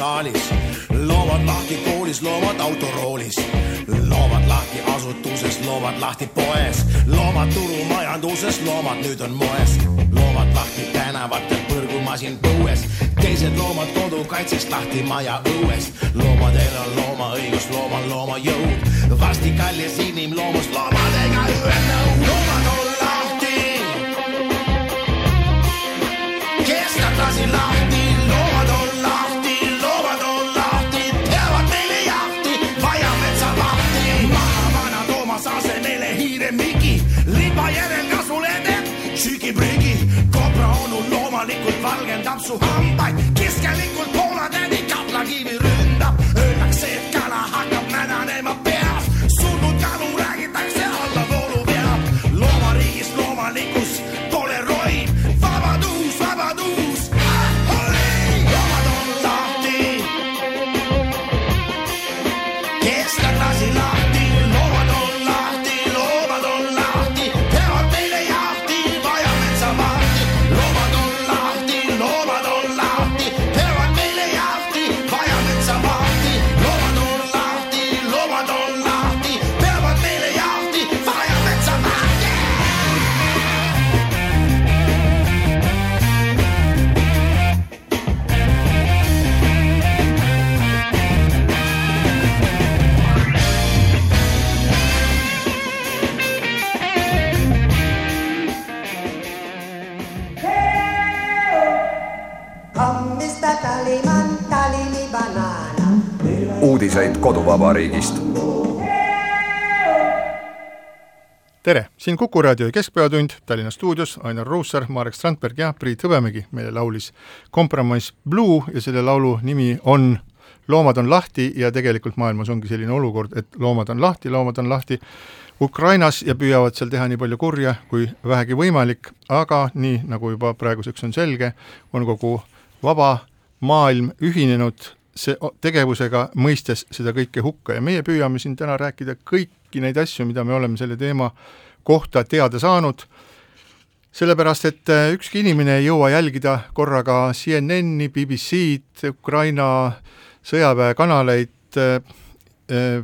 tantsusaalis, loomad lahti koolis, loomad autoroolis, loomad lahti asutuses, loomad lahti poes, loomad turumajanduses, loomad nüüd on moes, loomad lahti tänavatel, põrgumasin põues, teised loomad kodukaitsest lahti maja õues, loomadel on loomaõigus, loomal loomajõud, varsti kallis inimloomus loomadega ühendab, loomad on lahti. Kestab lasi lahti, su hambaid, koduvabariigist tere, siin Kuku raadio Keskpäevatund Tallinna stuudios Ainar Ruussaar, Marek Strandberg ja Priit Hõbemägi. Meile laulis Kompromiss Blue ja selle laulu nimi on Loomad on lahti ja tegelikult maailmas ongi selline olukord, et loomad on lahti, loomad on lahti Ukrainas ja püüavad seal teha nii palju kurja kui vähegi võimalik, aga nii, nagu juba praeguseks on selge, on kogu vaba maailm ühinenud see tegevusega, mõistes seda kõike hukka ja meie püüame siin täna rääkida kõiki neid asju, mida me oleme selle teema kohta teada saanud, sellepärast et äh, ükski inimene ei jõua jälgida korraga CNN-i, BBC-d, Ukraina sõjaväekanaleid,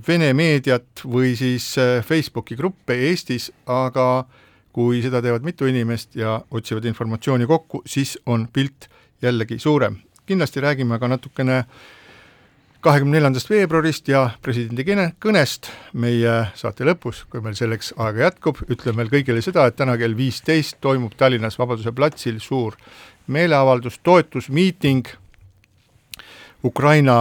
Vene meediat või siis äh, Facebooki gruppe Eestis, aga kui seda teevad mitu inimest ja otsivad informatsiooni kokku, siis on pilt jällegi suurem. kindlasti räägime ka natukene kahekümne neljandast veebruarist ja presidendi kõne, kõnest meie saate lõpus, kui meil selleks aega jätkub, ütlen veel kõigile seda, et täna kell viisteist toimub Tallinnas Vabaduse platsil suur meeleavaldus, toetusmiiting Ukraina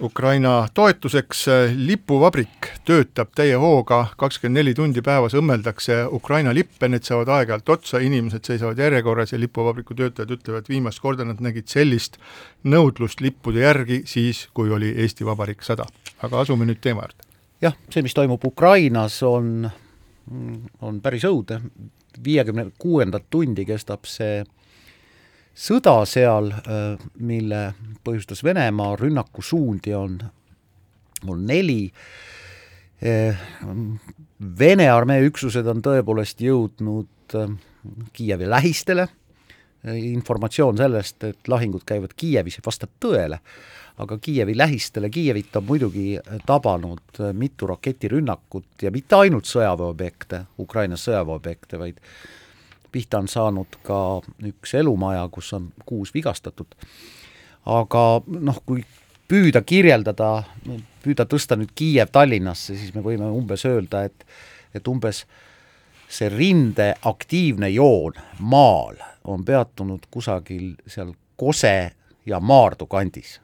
Ukraina toetuseks lipuvabrik töötab täie hooga, kakskümmend neli tundi päevas õmmeldakse Ukraina lippe, need saavad aeg-ajalt otsa, inimesed seisavad järjekorras ja lipuvabriku töötajad ütlevad, viimast korda nad nägid sellist nõudlust lippude järgi siis, kui oli Eesti Vabariik sada. aga asume nüüd teema juurde. jah, see, mis toimub Ukrainas, on, on päris õudne, viiekümne kuuendat tundi kestab see sõda seal, mille põhjustas Venemaa, rünnakusuundi on, on neli, Vene armee üksused on tõepoolest jõudnud Kiievi lähistele, informatsioon sellest, et lahingud käivad Kiievis, vastab tõele, aga Kiievi lähistele, Kiievit on muidugi tabanud mitu raketirünnakut ja mitte ainult sõjaväeobjekte, Ukraina sõjaväeobjekte, vaid pihta on saanud ka üks elumaja, kus on kuus vigastatud. aga noh, kui püüda kirjeldada, püüda tõsta nüüd Kiiev Tallinnasse, siis me võime umbes öelda, et et umbes see rinde aktiivne joon maal on peatunud kusagil seal Kose ja Maardu kandis.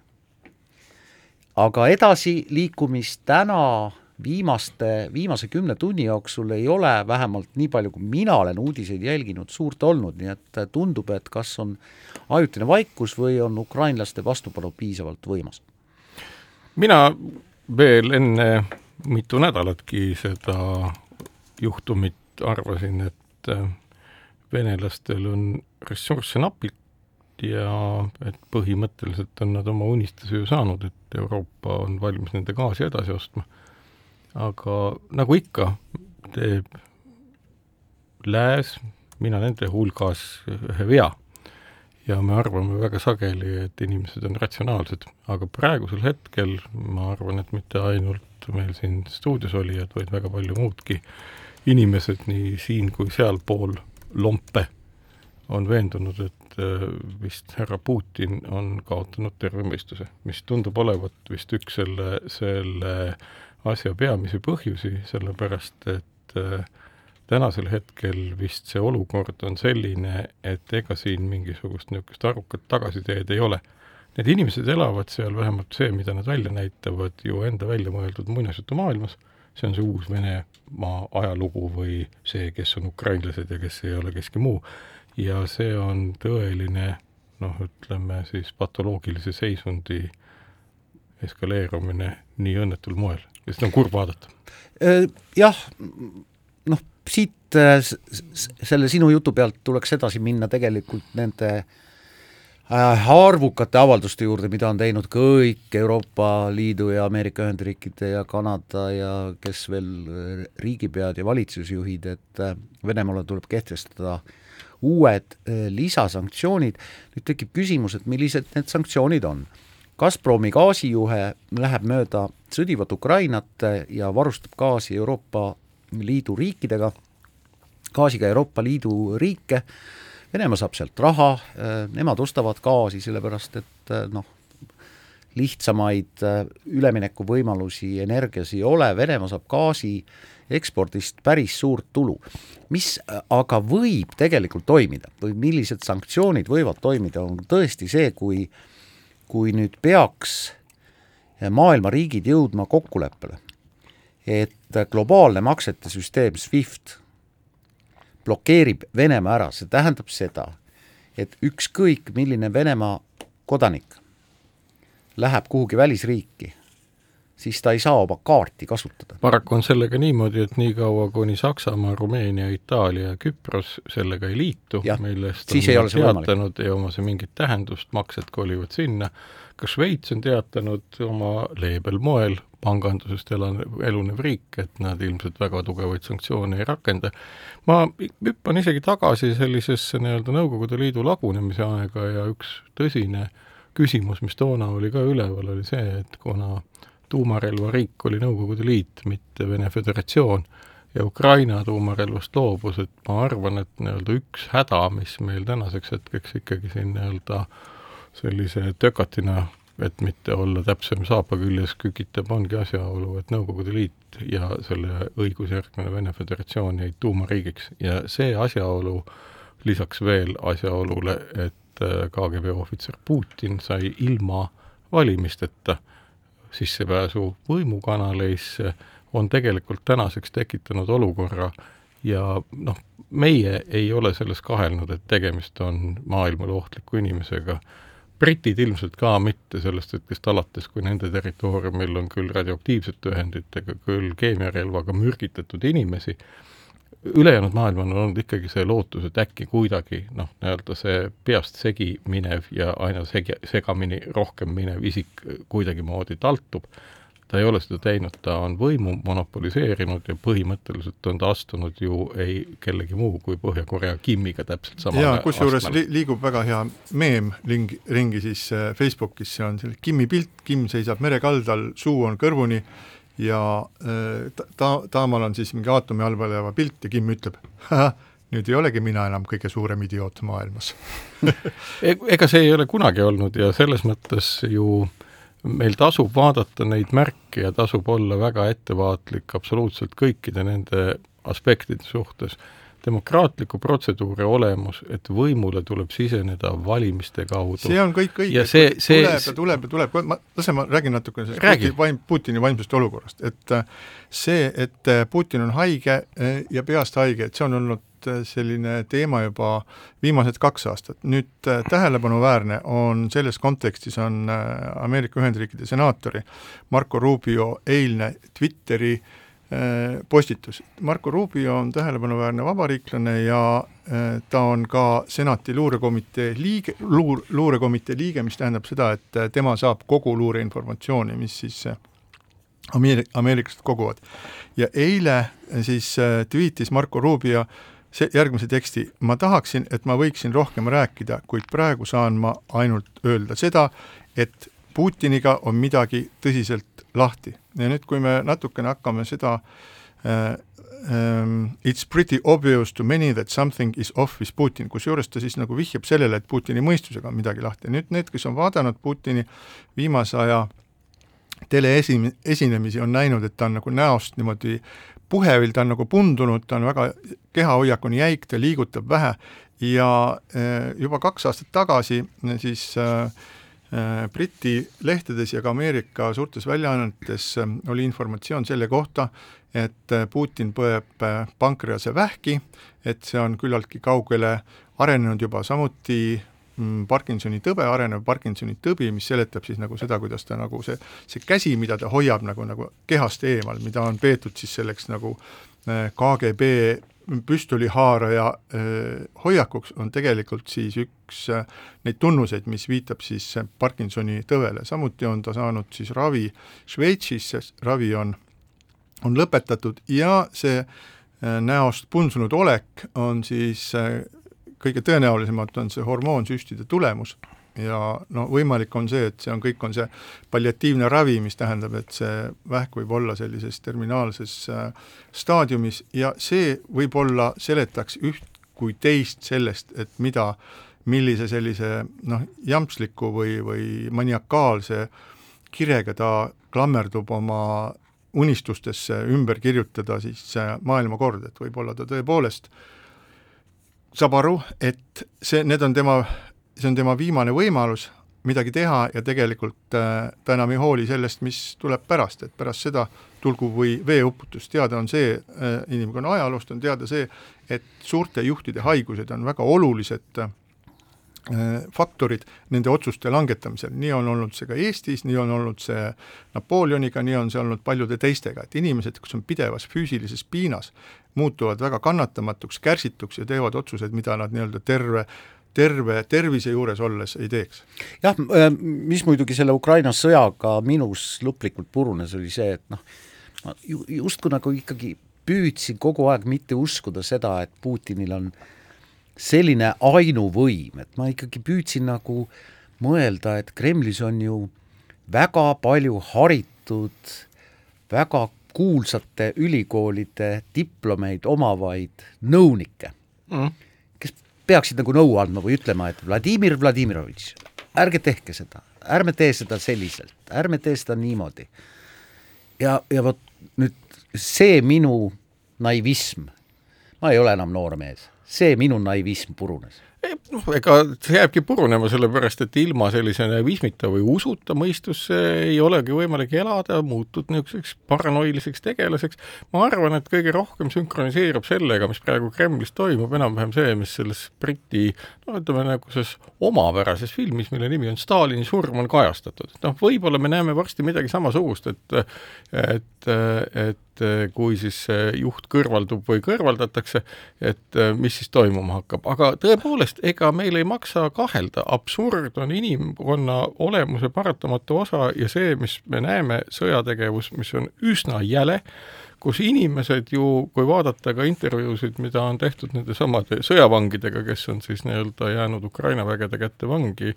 aga edasiliikumist täna viimaste, viimase kümne tunni jooksul ei ole vähemalt nii palju, kui mina olen uudiseid jälginud, suurt olnud, nii et tundub, et kas on ajutine vaikus või on ukrainlaste vastupanu piisavalt võimas? mina veel enne mitu nädalatki seda juhtumit arvasin, et äh, venelastel on ressursse napilt ja et põhimõtteliselt on nad oma unistuse ju saanud, et Euroopa on valmis nende gaasi edasi ostma. Aga nagu ikka, teeb Lääs, mina nende hulgas, ühe vea. ja me arvame väga sageli, et inimesed on ratsionaalsed, aga praegusel hetkel ma arvan, et mitte ainult meil siin stuudios olijad, vaid väga palju muudki inimesed nii siin kui sealpool lompe on veendunud, et äh, vist härra Putin on kaotanud terve mõistuse, mis tundub olevat vist üks selle, selle asja peamisi põhjusi, sellepärast et äh, tänasel hetkel vist see olukord on selline, et ega siin mingisugust niisugust arukat tagasiteed ei ole. Need inimesed elavad seal, vähemalt see, mida nad välja näitavad, ju enda välja mõeldud muinasjutumaailmas, see on see uus Venemaa ajalugu või see, kes on ukrainlased ja kes ei ole keski muu. Ja see on tõeline noh, ütleme siis patoloogilise seisundi eskaleerumine nii õnnetul moel ja seda on kurb vaadata. Äh, jah, noh, siit äh, selle sinu jutu pealt tuleks edasi minna tegelikult nende äh, arvukate avalduste juurde, mida on teinud kõik Euroopa Liidu ja Ameerika Ühendriikide ja Kanada ja kes veel riigipead ja valitsusjuhid, et Venemaale tuleb kehtestada äh, uued lisasanktsioonid, nüüd tekib küsimus, et millised need sanktsioonid on. Gazpromi gaasijuhe läheb mööda sõdivat Ukrainat ja varustab gaasi Euroopa Liidu riikidega, gaasiga Euroopa Liidu riike, Venemaa saab sealt raha, nemad ostavad gaasi, sellepärast et noh, lihtsamaid üleminekuvõimalusi energias ei ole, Venemaa saab gaasi äh, ekspordist päris suurt tulu. mis aga võib tegelikult toimida või millised sanktsioonid võivad toimida, on tõesti see, kui kui nüüd peaks maailma riigid jõudma kokkuleppele, et globaalne maksete süsteem SWIFT blokeerib Venemaa ära, see tähendab seda, et ükskõik, milline Venemaa kodanik läheb kuhugi välisriiki siis ta ei saa oma kaarti kasutada. paraku on sellega niimoodi, et niikaua, kuni Saksamaa, Rumeenia, Itaalia ja Küpros sellega ei liitu, millest on teatanud, ei oma see mingit tähendust, maksed kolivad sinna, ka Šveits on teatanud oma leebel moel, pangandusest elan-, elunev riik, et nad ilmselt väga tugevaid sanktsioone ei rakenda. ma hüppan isegi tagasi sellisesse nii-öelda Nõukogude Liidu lagunemise aega ja üks tõsine küsimus, mis toona oli ka üleval, oli see, et kuna tuumarelvariik oli Nõukogude Liit, mitte Vene Föderatsioon, ja Ukraina tuumarelvast loobus, et ma arvan, et nii-öelda üks häda, mis meil tänaseks hetkeks ikkagi siin nii-öelda sellise tökatina, et mitte olla täpsem saapa küljes, kükitab, ongi asjaolu, et Nõukogude Liit ja selle õigusjärgne Vene Föderatsioon jäid tuumariigiks. Ja see asjaolu lisaks veel asjaolule, et äh, KGB ohvitser Putin sai ilma valimisteta äh, sissepääsu võimukanaleisse on tegelikult tänaseks tekitanud olukorra ja noh, meie ei ole selles kahelnud, et tegemist on maailmale ohtliku inimesega. britid ilmselt ka mitte sellest hetkest alates, kui nende territooriumil on küll radioaktiivsete ühenditega, küll keemiarelvaga mürgitatud inimesi, ülejäänud maailm on olnud ikkagi see lootus, et äkki kuidagi noh, nii-öelda see peast segi minev ja aina segi, segamini rohkem minev isik kuidagimoodi taltub, ta ei ole seda teinud, ta on võimu monopoliseerinud ja põhimõtteliselt on ta astunud ju ei kellegi muu kui Põhja-Korea Kimiga täpselt samale jaa, kusjuures li liigub väga hea meem ringi, ringi siis äh, Facebookis, see on selle Kimi pilt, Kim seisab merekaldal, suu on kõrvuni ja äh, ta, Taamal on siis mingi aatomi all põleva pilt ja Kim ütleb, nüüd ei olegi mina enam kõige suurem idioot maailmas e-, ega see ei ole kunagi olnud ja selles mõttes ju meil tasub vaadata neid märke ja tasub olla väga ettevaatlik absoluutselt kõikide nende aspektide suhtes. Demokraatliku protseduuri olemus, et võimule tuleb siseneda valimiste kaudu. see on kõik õige, see, see tuleb ja tuleb ja tuleb, ma, lase ma räägin natukene sellest Räägi. Putin, Putini vaimsest olukorrast, et äh, see, et äh, Putin on haige äh, ja peast haige, et see on olnud selline teema juba viimased kaks aastat. nüüd tähelepanuväärne on selles kontekstis, on Ameerika Ühendriikide senaatori Marco Rubio eilne Twitteri Äh, postitus. Marco Rubio on tähelepanuväärne vabariiklane ja äh, ta on ka senati luurekomitee liige, luur, luurekomitee liige, mis tähendab seda, et äh, tema saab kogu luureinformatsiooni, mis siis Ameerik-, ameeriklased koguvad. ja eile siis tweetis Marco Rubio see järgmise teksti, ma tahaksin, et ma võiksin rohkem rääkida, kuid praegu saan ma ainult öelda seda, et Putiniga on midagi tõsiselt lahti ja nüüd, kui me natukene hakkame seda uh, um, it's pretty obvious to many that something is off with Putin, kusjuures ta siis nagu vihjab sellele, et Putini mõistusega on midagi lahti. nüüd need, kes on vaadanud Putini viimase aja teleesi-, esinemisi, on näinud, et ta on nagu näost niimoodi puhevil, ta on nagu pundunud, ta on väga, kehahoiak on jäik, ta liigutab vähe ja uh, juba kaks aastat tagasi siis Äh, Briti lehtedes ja ka Ameerika suurtes väljaannetes äh, oli informatsioon selle kohta, et äh, Putin põeb pankrease vähki, et see on küllaltki kaugele arenenud juba, samuti mm, Parkinsoni tõbe, arenev Parkinsoni tõbi, mis seletab siis nagu seda, kuidas ta nagu see, see käsi, mida ta hoiab nagu, nagu kehast eemal, mida on peetud siis selleks nagu KGB püstolihaaraja äh, hoiakuks on tegelikult siis üks äh, neid tunnuseid, mis viitab siis Parkinsoni tõvele, samuti on ta saanud siis ravi Šveitsis, sest ravi on, on lõpetatud ja see äh, näost punsunud olek on siis kõige tõenäolisemalt on see hormoonsüstide tulemus ja no võimalik on see, et see on, kõik on see palliatiivne ravi, mis tähendab, et see vähk võib olla sellises terminaalses äh, staadiumis ja see võib-olla seletaks üht kui teist sellest, et mida, millise sellise noh, jampsliku või, või maniakaalse kirega ta klammerdub oma unistustesse ümber kirjutada siis maailmakord, et võib-olla ta tõepoolest saab aru, et see, need on tema see on tema viimane võimalus midagi teha ja tegelikult äh, ta enam ei hooli sellest, mis tuleb pärast, et pärast seda tulgu või veeuputus, teada on see äh,, inimkonna ajaloost on teada see, et suurte juhtide haigused on väga olulised äh, faktorid nende otsuste langetamisel, nii on olnud see ka Eestis, nii on olnud see Napoleoniga, nii on see olnud paljude teistega, et inimesed, kes on pidevas füüsilises piinas, muutuvad väga kannatamatuks, kärsituks ja teevad otsuseid, mida nad nii-öelda terve terve tervise juures olles ei teeks. jah, äh, mis muidugi selle Ukraina sõjaga minus lõplikult purunes, oli see, et noh, ma justkui nagu ikkagi püüdsin kogu aeg mitte uskuda seda, et Putinil on selline ainuvõim, et ma ikkagi püüdsin nagu mõelda, et Kremlis on ju väga palju haritud, väga kuulsate ülikoolide diplomeid omavaid nõunikke mm peaksid nagu nõu andma või ütlema, et Vladimir Vladimirovitš, ärge tehke seda, ärme tee seda selliselt, ärme tee seda niimoodi. ja, ja vot nüüd see minu naivism, ma ei ole enam noor mees, see minu naivism purunes noh, ega see jääbki purunema, sellepärast et ilma sellise naivismita või usuta mõistusse ei olegi võimalik elada, muutud niisuguseks paranoiliseks tegelaseks. ma arvan, et kõige rohkem sünkroniseerub sellega, mis praegu Kremlis toimub, enam-vähem see, mis selles Briti no ütleme, nagu selles omapärases filmis, mille nimi on Stalini surm, on kajastatud. noh, võib-olla me näeme varsti midagi samasugust, et et, et kui siis juht kõrvaldub või kõrvaldatakse, et mis siis toimuma hakkab, aga tõepoolest, ega meil ei maksa kahelda, absurd on inimkonna olemuse paratamatu osa ja see, mis me näeme, sõjategevus, mis on üsna jäle, kus inimesed ju, kui vaadata ka intervjuusid, mida on tehtud nende samade sõjavangidega, kes on siis nii-öelda jäänud Ukraina vägede kätte vangi,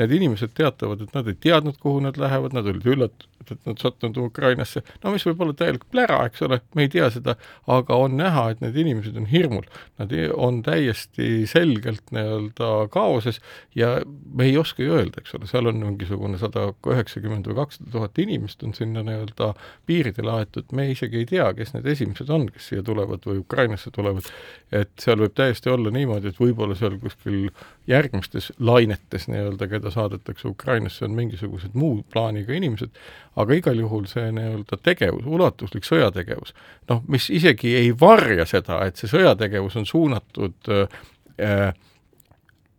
need inimesed teatavad, et nad ei teadnud, kuhu nad lähevad, nad olid üllat-, teatud, et nad sattunud Ukrainasse, no mis võib olla täielik plära, eks ole, me ei tea seda, aga on näha, et need inimesed on hirmul. Nad on täiesti selgelt nii-öelda kaoses ja me ei oska ju öelda, eks ole, seal on mingisugune sada üheksakümmend või kakssada tuhat inimest on sinna nii-öelda piiridele aetud, me isegi ei tea, kes need esimesed on, kes siia tulevad või Ukrainasse tulevad, et seal võib täiesti olla niimoodi, et võib-olla seal kuskil järgmistes lainetes nii-öelda, keda saadetakse Ukrainasse, on mingisugused muu plaaniga inimesed, aga igal juhul see nii-öelda tegevus, ulatuslik sõjategevus, noh, mis isegi ei varja seda, et see sõjategevus on suunatud äh,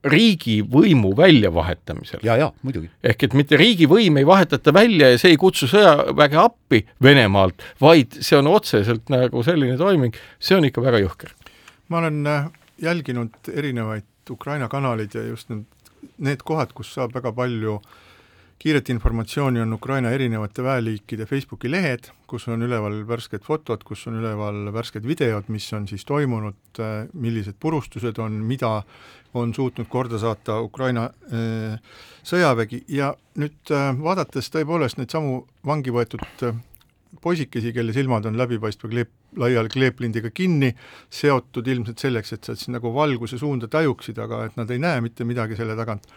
riigivõimu väljavahetamisel. ja, ja muidugi. ehk et mitte riigivõim ei vahetata välja ja see ei kutsu sõjaväge appi Venemaalt, vaid see on otseselt nagu selline toiming, see on ikka väga jõhker. ma olen äh, jälginud erinevaid Ukraina kanaleid ja just need, need kohad, kus saab väga palju kiiret informatsiooni, on Ukraina erinevate väeliikide Facebooki lehed, kus on üleval värsked fotod, kus on üleval värsked videod, mis on siis toimunud, äh, millised purustused on, mida on suutnud korda saata Ukraina äh, sõjavägi ja nüüd äh, vaadates tõepoolest neid samu vangi võetud poisikesi, kelle silmad on läbipaistva kleep, laial kleeplindiga kinni, seotud ilmselt selleks, et sa siis nagu valguse suunda tajuksid, aga et nad ei näe mitte midagi selle tagant.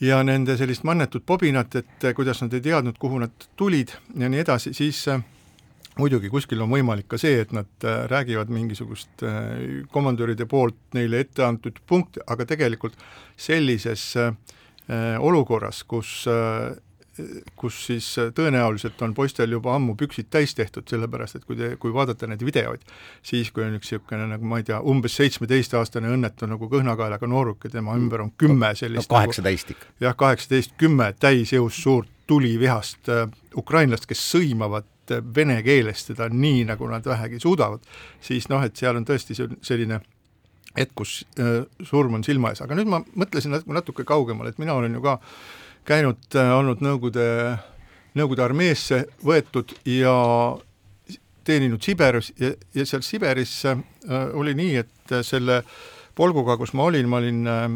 Ja nende sellist mannetut pobinat, et kuidas nad ei teadnud, kuhu nad tulid ja nii edasi, siis äh, muidugi kuskil on võimalik ka see, et nad äh, räägivad mingisugust komandöride poolt neile ette antud punkti, aga tegelikult sellises olukorras, kus kus siis tõenäoliselt on poistel juba ammu püksid täis tehtud, sellepärast et kui te, kui vaadata neid videoid, siis kui on üks niisugune nagu ma ei tea, umbes seitsmeteistaastane õnnetu nagu kõhnakaelaga nooruk ja tema ümber on kümme sellist no, kaheksateist ikka. jah, kaheksateist, kümme täisjõus suurt tulivihast äh, ukrainlast, kes sõimavad vene keeles teda nii, nagu nad vähegi suudavad, siis noh, et seal on tõesti selline hetk, kus äh, surm on silma ees, aga nüüd ma mõtlesin natuke, kaugemale, et mina olen ju ka käinud äh,, olnud Nõukogude, Nõukogude armeesse võetud ja teeninud Siberis ja, ja seal Siberis äh, oli nii, et selle polguga, kus ma olin, ma olin äh,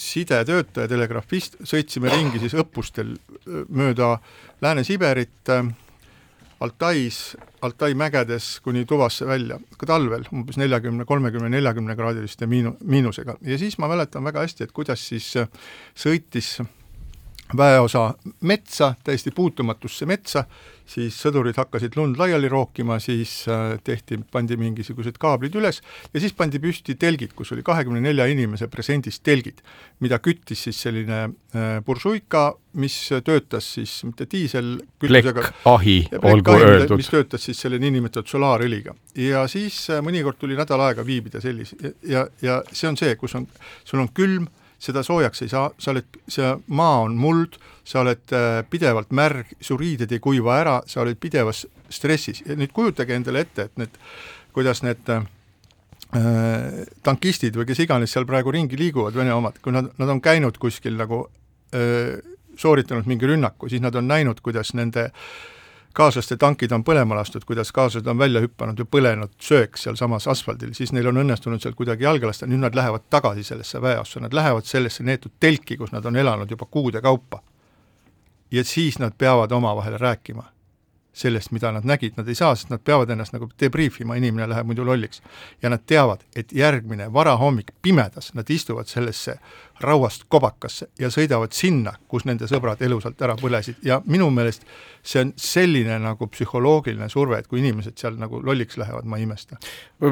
sidetöötaja, telegrafist, sõitsime ringi siis õppustel äh, mööda Lääne-Siberit äh,, Altais, Altai mägedes kuni Tuvasse välja, ka talvel umbes neljakümne, kolmekümne, neljakümne kraadiliste miinu-, miinusega. Ja siis ma mäletan väga hästi, et kuidas siis äh, sõitis väeosa metsa, täiesti puutumatusse metsa siis sõdurid hakkasid lund laiali rookima, siis äh, tehti, pandi mingisugused kaablid üles ja siis pandi püsti telgid, kus oli kahekümne nelja inimese presendis telgid, mida küttis siis selline äh, buržuika, mis töötas siis mitte diiselkütusega, ahi, olgu öeldud. mis töötas siis selle niinimetatud solaarõliga. ja siis äh, mõnikord tuli nädal aega viibida sellis- ja, ja, ja see on see, kus on, sul on külm, seda soojaks ei saa, sa oled, see maa on muld, sa oled äh, pidevalt märg, su riided ei kuiva ära, sa oled pidevas stressis. Ja nüüd kujutage endale ette, et need, kuidas need äh, tankistid või kes iganes seal praegu ringi liiguvad, Vene omad, kui nad, nad on käinud kuskil nagu äh, sooritanud mingi rünnaku, siis nad on näinud, kuidas nende äh, kaaslaste tankid on põlema lastud, kuidas kaaslased on välja hüpanud ja põlenud sööks sealsamas asfaldil, siis neil on õnnestunud sealt kuidagi jalge lasta, nüüd nad lähevad tagasi sellesse väeossa, nad lähevad sellesse neetud telki, kus nad on elanud juba kuude kaupa. ja siis nad peavad omavahel rääkima sellest, mida nad nägid, nad ei saa, sest nad peavad ennast nagu debrief ima, inimene läheb muidu lolliks. ja nad teavad, et järgmine varahommik pimedas nad istuvad sellesse rauast kobakasse ja sõidavad sinna, kus nende sõbrad elusalt ära põlesid ja minu meelest see on selline nagu psühholoogiline surve, et kui inimesed seal nagu lolliks lähevad, ma ei imesta.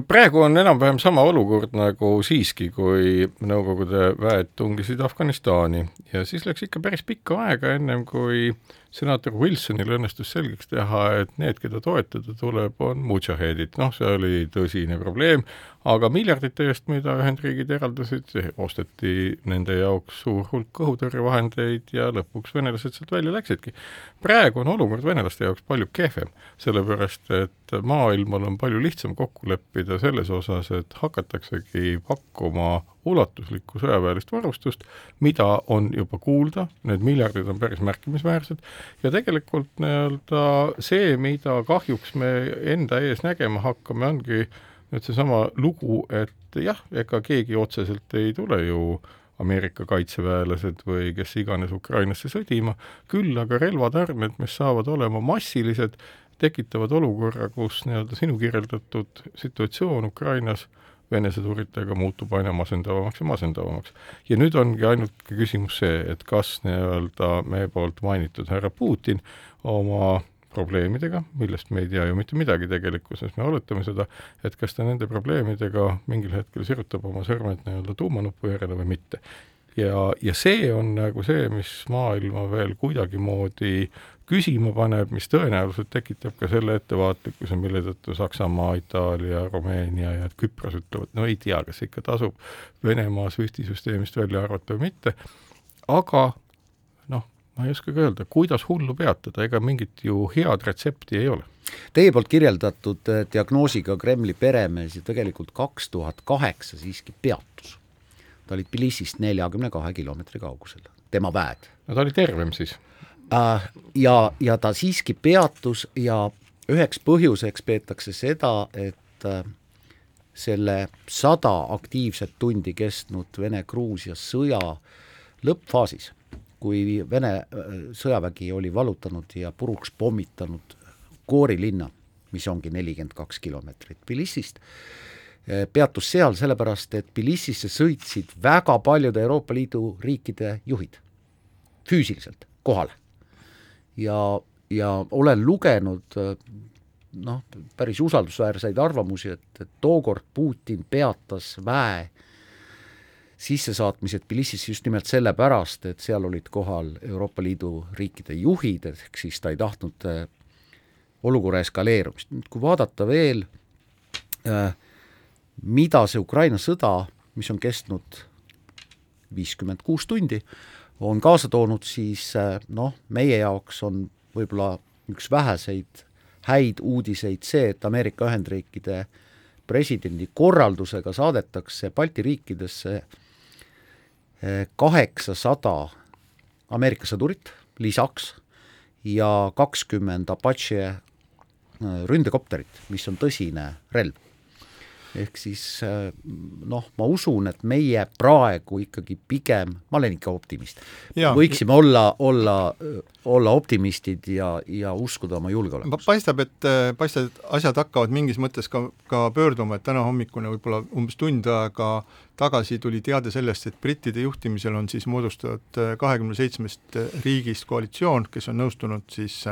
praegu on enam-vähem sama olukord nagu siiski, kui Nõukogude väed tungisid Afganistani ja siis läks ikka päris pikka aega, ennem kui senaator Wilsonil õnnestus selgeks teha, et need, keda toetada tuleb, on mujahedid, noh, see oli tõsine probleem, aga miljardite eest, mida Ühendriigid eraldasid, osteti nende jaoks suur hulk õhutõrjevahendeid ja lõpuks venelased sealt välja läksidki. praegu on olukord venelaste jaoks palju kehvem, sellepärast et maailmal on palju lihtsam kokku leppida selles osas, et hakataksegi pakkuma ulatuslikku sõjaväelist varustust, mida on juba kuulda, need miljardid on päris märkimisväärsed, ja tegelikult nii-öelda see, mida kahjuks me enda ees nägema hakkame, ongi et seesama lugu, et jah, ega keegi otseselt ei tule ju Ameerika kaitseväelased või kes iganes Ukrainasse sõdima, küll aga relvatarned, mis saavad olema massilised, tekitavad olukorra, kus nii-öelda sinu kirjeldatud situatsioon Ukrainas Vene sõduritega muutub aina masendavamaks ja masendavamaks. ja nüüd ongi ainuke küsimus see, et kas nii-öelda meie poolt mainitud härra Putin oma probleemidega, millest me ei tea ju mitte midagi tegelikkuses, me oletame seda, et kas ta nende probleemidega mingil hetkel sirutab oma sõrmed nii-öelda tuumanupu järele või mitte. ja, ja see on nagu see, mis maailma veel kuidagimoodi küsima paneb, mis tõenäoliselt tekitab ka selle ettevaatlikkuse, mille tõttu Saksamaa, Itaalia, Rumeenia ja Küpros ütlevad, no ei tea, kas ikka tasub Venemaa SWIFTi süsteemist välja arvata või mitte, aga ma ei oskagi öelda, kuidas hullu peatada, ega mingit ju head retsepti ei ole. Teie poolt kirjeldatud äh, diagnoosiga Kremli peremees ju tegelikult kaks tuhat kaheksa siiski peatus. ta oli Tbilisist neljakümne kahe kilomeetri kaugusel, tema väed. no ta oli tervem siis? Ja, ja ta siiski peatus ja üheks põhjuseks peetakse seda, et äh, selle sada aktiivset tundi kestnud Vene-Gruusia sõja lõppfaasis kui Vene äh, sõjavägi oli vallutanud ja puruks pommitanud Koori linna, mis ongi nelikümmend kaks kilomeetrit Tbilisist, äh, peatus seal sellepärast, et Tbilisisse sõitsid väga paljude Euroopa Liidu riikide juhid füüsiliselt kohale. Ja, ja olen lugenud äh, noh, päris usaldusväärseid arvamusi, et, et tookord Putin peatas väe sissesaatmised Tbilisisse just nimelt sellepärast, et seal olid kohal Euroopa Liidu riikide juhid, ehk siis ta ei tahtnud äh, olukorra eskaleerumist. nüüd kui vaadata veel, äh, mida see Ukraina sõda, mis on kestnud viiskümmend kuus tundi, on kaasa toonud, siis äh, noh, meie jaoks on võib-olla üks väheseid häid uudiseid see, et Ameerika Ühendriikide presidendi korraldusega saadetakse Balti riikidesse kaheksasada Ameerika sõdurit lisaks ja kakskümmend Apache äh, ründekopterit, mis on tõsine relv ehk siis äh, noh, ma usun, et meie praegu ikkagi pigem, ma olen ikka optimist, võiksime olla, olla, olla optimistid ja, ja uskuda oma julgeolekusse. paistab, et, paistab, et asjad hakkavad mingis mõttes ka, ka pöörduma, et täna hommikune võib-olla umbes tund aega tagasi tuli teade sellest, et brittide juhtimisel on siis moodustatud kahekümne seitsmest riigist koalitsioon, kes on nõustunud siis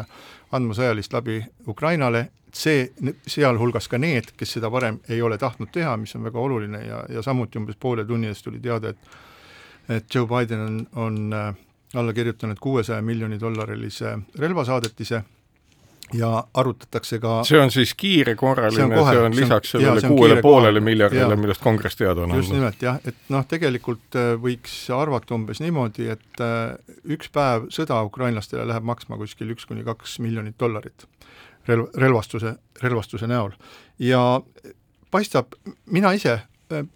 andma sõjalist abi Ukrainale. See, sealhulgas ka need, kes seda varem ei ole tahtnud teha, mis on väga oluline ja, ja samuti umbes poole tunni eest tuli teade, et et Joe Biden on, on äh, alla kirjutanud kuuesaja miljoni dollarilise relvasaadetise ja arutatakse ka see on siis kiirekorraline, see on, see on lisaks sellele kuuele poolele miljardile, millest Kongress teada on andnud. just nimelt jah, et noh, tegelikult äh, võiks arvata umbes niimoodi, et äh, üks päev sõda ukrainlastele läheb maksma kuskil üks kuni kaks miljonit dollarit relv, relvastuse, relvastuse näol. ja paistab, mina ise äh,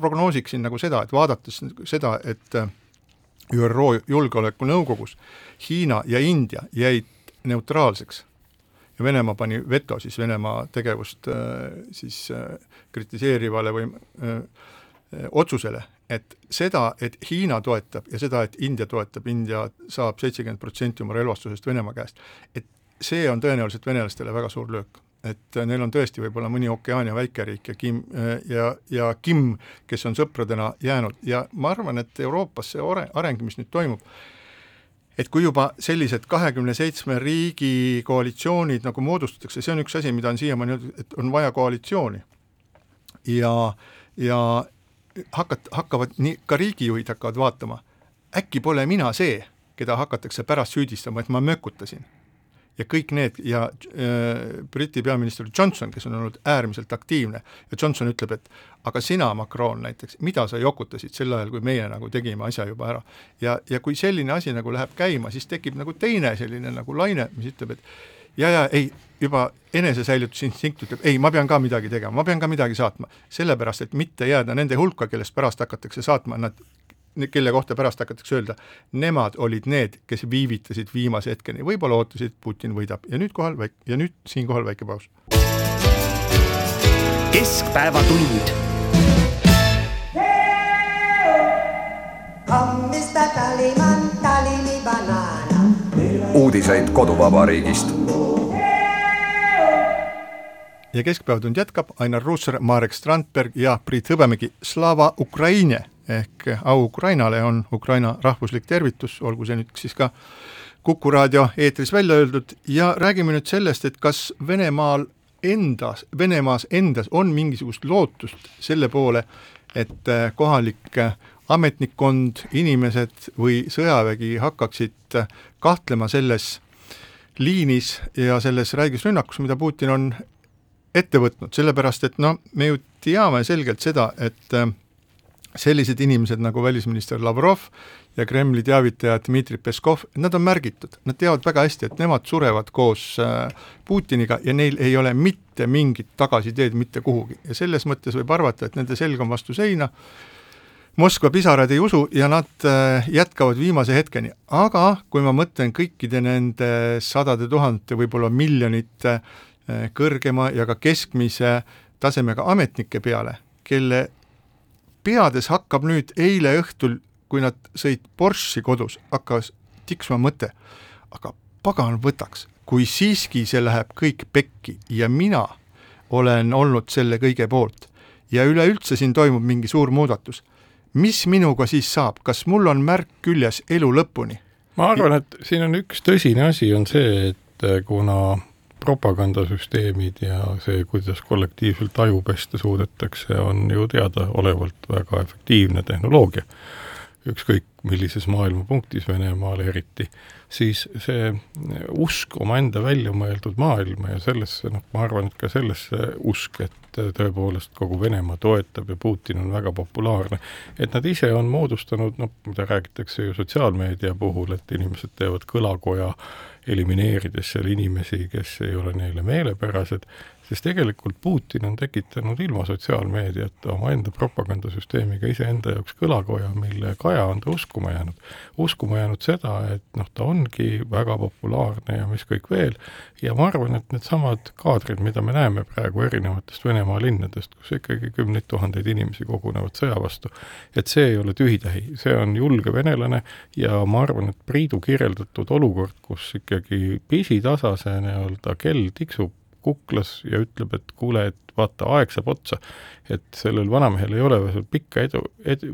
prognoosiksin nagu seda, et vaadates seda, et ÜRO Julgeolekunõukogus Hiina ja India jäid neutraalseks ja Venemaa pani veto siis Venemaa tegevust äh, siis kritiseerivale või öö, otsusele, et seda, et Hiina toetab ja seda, et India toetab, India saab seitsekümmend protsenti oma relvastusest Venemaa käest, et see on tõenäoliselt venelastele väga suur löök. et neil on tõesti võib-olla mõni Okeaania väikeriik ja Kim ja, ja Kim, kes on sõpradena jäänud ja ma arvan, et Euroopas see areng, mis nüüd toimub, et kui juba sellised kahekümne seitsme riigi koalitsioonid nagu moodustatakse, see on üks asi, mida on siiamaani öeldud, et on vaja koalitsiooni. ja, ja hakat-, hakkavad nii, ka riigijuhid hakkavad vaatama, äkki pole mina see, keda hakatakse pärast süüdistama, et ma mökutasin ja kõik need ja äh, Briti peaminister Johnson, kes on olnud äärmiselt aktiivne, ja Johnson ütleb, et aga sina, Macron näiteks, mida sa jokutasid sel ajal, kui meie nagu tegime asja juba ära. ja, ja kui selline asi nagu läheb käima, siis tekib nagu teine selline nagu laine, mis ütleb, et ja, ja ei, juba enesesäilitusinstinkt ütleb, ei, ma pean ka midagi tegema, ma pean ka midagi saatma. sellepärast, et mitte jääda nende hulka, kellest pärast hakatakse saatma, nad kelle kohta pärast hakatakse öelda, nemad olid need, kes viivitasid viimase hetkeni, võib-olla ootasid, Putin võidab. Ja nüüd kohal väik- ja nüüd siinkohal väike paus. keskpäevatund uudiseid koduvabariigist. ja Keskpäevatund jätkab, Ainar Ruussaar, Marek Strandberg ja Priit Hõbemägi, Slava Ukraine ehk au Ukrainale on Ukraina rahvuslik tervitus, olgu see nüüd siis ka Kuku raadio eetris välja öeldud. Ja räägime nüüd sellest, et kas Venemaal endas, Venemaas endas on mingisugust lootust selle poole, et äh, kohalik äh, ametnikkond, inimesed või sõjavägi hakkaksid äh, kahtlema selles liinis ja selles räiges rünnakus, mida Putin on ette võtnud, sellepärast et noh, me ju teame selgelt seda, et sellised inimesed nagu välisminister Lavrov ja Kremli teavitaja Dmitri Peskov, nad on märgitud, nad teavad väga hästi, et nemad surevad koos äh, Putiniga ja neil ei ole mitte mingit tagasiteed mitte kuhugi. Ja selles mõttes võib arvata, et nende selg on vastu seina, Moskva pisarad ei usu ja nad äh, jätkavad viimase hetkeni, aga kui ma mõtlen kõikide nende sadade tuhandete, võib-olla miljonite äh, kõrgema ja ka keskmise tasemega ametnike peale, kelle peades hakkab nüüd eile õhtul kui nad sõid Porsche'i kodus, hakkas tiksuma mõte, aga pagan võtaks, kui siiski see läheb kõik pekki ja mina olen olnud selle kõige poolt ja üleüldse siin toimub mingi suur muudatus, mis minuga siis saab, kas mul on märk küljes elu lõpuni? ma arvan, et siin on üks tõsine asi, on see, et kuna propagandasüsteemid ja see, kuidas kollektiivselt aju pesta suudetakse, on ju teadaolevalt väga efektiivne tehnoloogia. Ükskõik millises maailmapunktis, Venemaal eriti, siis see usk omaenda välja mõeldud maailma ja sellesse, noh, ma arvan, et ka sellesse usk, et tõepoolest kogu Venemaa toetab ja Putin on väga populaarne, et nad ise on moodustanud, noh, mida räägitakse ju sotsiaalmeedia puhul, et inimesed teevad kõlakoja, elimineerides seal inimesi, kes ei ole neile meelepärased, siis tegelikult Putin on tekitanud ilma sotsiaalmeediata omaenda propagandasüsteemiga iseenda jaoks kõlakoja, mille kaja on ta uskuma jäänud. uskuma jäänud seda, et noh, ta ongi väga populaarne ja mis kõik veel, ja ma arvan, et needsamad kaadrid, mida me näeme praegu erinevatest Venemaa linnadest, kus ikkagi kümneid tuhandeid inimesi kogunevad sõja vastu, et see ei ole tühitähi, see on julge venelane ja ma arvan, et Priidu kirjeldatud olukord, kus ikkagi pisitasa see nii-öelda kell tiksub kuklas ja ütleb, et kuule, et vaata, aeg saab otsa, et sellel vanamehel ei ole veel pikka edu, edu,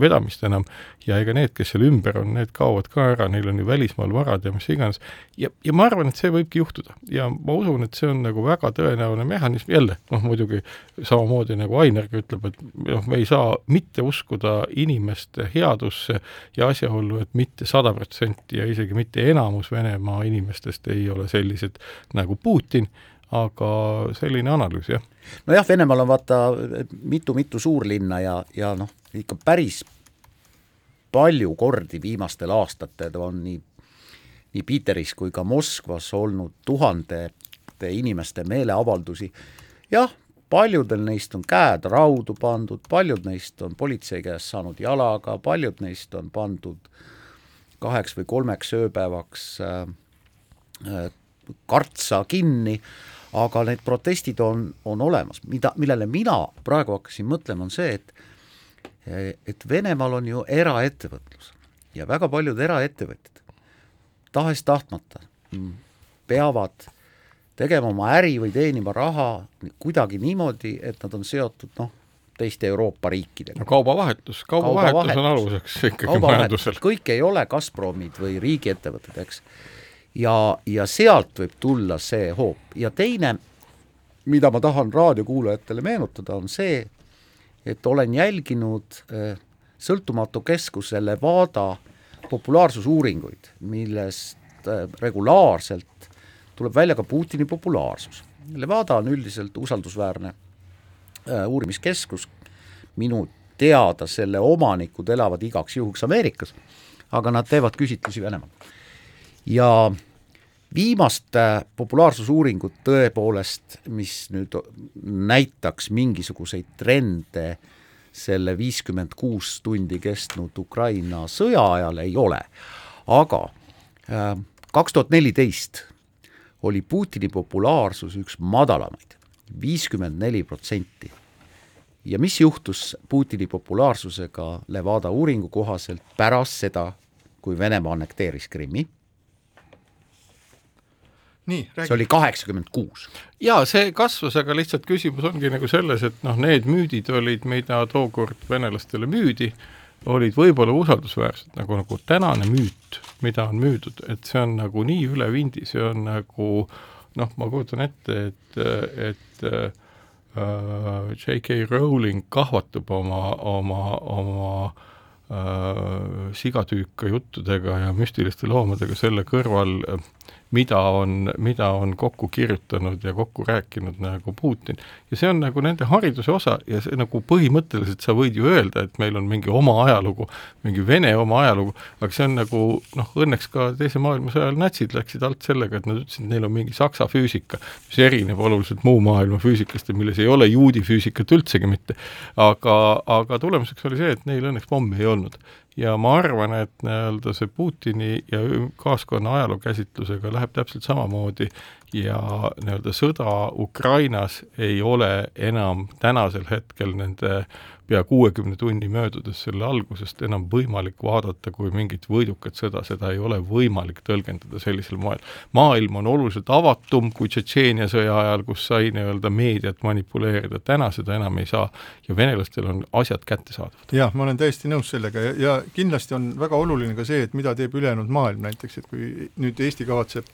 vedamist enam. Ja ega need, kes seal ümber on, need kaovad ka ära, neil on ju välismaal varad ja mis iganes. ja, ja ma arvan, et see võibki juhtuda. Ja ma usun, et see on nagu väga tõenäoline mehhanism, jälle, noh muidugi samamoodi nagu Ainergi ütleb, et noh, me ei saa mitte uskuda inimeste headusse ja asjaollu, et mitte sada protsenti ja isegi mitte enamus Venemaa inimestest ei ole sellised nagu Putin. Aga selline analüüs, jah. Nojah, Venemaal on vaata mitu-mitu suurlinna ja, ja noh, ikka päris palju kordi viimastel aastatel on nii, nii Piiteris kui ka Moskvas olnud tuhandete inimeste meeleavaldusi, jah, paljudel neist on käed raudu pandud, paljud neist on politsei käest saanud jalaga, paljud neist on pandud kaheks või kolmeks ööpäevaks äh, äh, kartsa kinni, aga need protestid on, on olemas, mida, millele mina praegu hakkasin mõtlema, on see, et et Venemaal on ju eraettevõtlus ja väga paljud eraettevõtjad tahes-tahtmata peavad tegema oma äri või teenima raha kuidagi niimoodi, et nad on seotud noh, teiste Euroopa riikidega. no kaubavahetus, kaubavahetus kauba on aluseks ikkagi majandusel. kõik ei ole Gazpromid või riigiettevõtted, eks ja, ja sealt võib tulla see hoop. Ja teine, mida ma tahan raadiokuulajatele meenutada, on see, et olen jälginud äh, sõltumatu keskuse Levada populaarsusuuringuid, millest äh, regulaarselt tuleb välja ka Putini populaarsus. Levada on üldiselt usaldusväärne äh, uurimiskeskus, minu teada selle omanikud elavad igaks juhuks Ameerikas, aga nad teevad küsitlusi Venemaal ja viimast populaarsusuuringut tõepoolest, mis nüüd näitaks mingisuguseid trende selle viiskümmend kuus tundi kestnud Ukraina sõja ajal ei ole, aga äh, kaks tuhat neliteist oli Putini populaarsus üks madalamaid, viiskümmend neli protsenti. ja mis juhtus Putini populaarsusega Levada uuringu kohaselt pärast seda, kui Venemaa annekteeris Krimmi? Nii, räägi. see oli kaheksakümmend kuus. jaa, see kasvas, aga lihtsalt küsimus ongi nagu selles, et noh, need müüdid olid, mida tookord venelastele müüdi, olid võib-olla usaldusväärsed, nagu, nagu tänane müüt, mida on müüdud, et see on nagu nii üle vindi, see on nagu noh, ma kujutan ette, et, et äh, J.K. Rowling kahvatab oma, oma, oma äh, sigatüüka juttudega ja müstiliste loomadega selle kõrval äh, mida on, mida on kokku kirjutanud ja kokku rääkinud nagu Putin. ja see on nagu nende hariduse osa ja see nagu põhimõtteliselt sa võid ju öelda, et meil on mingi oma ajalugu, mingi Vene oma ajalugu, aga see on nagu noh, õnneks ka Teise maailmasõja ajal natsid läksid alt sellega, et nad ütlesid, et neil on mingi saksa füüsika, mis erineb oluliselt muu maailma füüsikast ja milles ei ole juudi füüsikat üldsegi mitte. aga, aga tulemuseks oli see, et neil õnneks pommi ei olnud ja ma arvan, et nii-öelda see Putini ja kaaskonna ajaloo käsitlusega läheb täpselt samamoodi ja nii-öelda sõda Ukrainas ei ole enam tänasel hetkel nende pea kuuekümne tunni möödudes selle algusest enam võimalik vaadata kui mingit võidukat sõda, seda ei ole võimalik tõlgendada sellisel moel. maailm on oluliselt avatum kui Tšetšeenia sõja ajal, kus sai nii-öelda meediat manipuleerida, täna seda enam ei saa ja venelastel on asjad kättesaadavad. jah, ma olen täiesti nõus sellega ja, ja kindlasti on väga oluline ka see, et mida teeb ülejäänud maailm näiteks, et kui nüüd Eesti kavatseb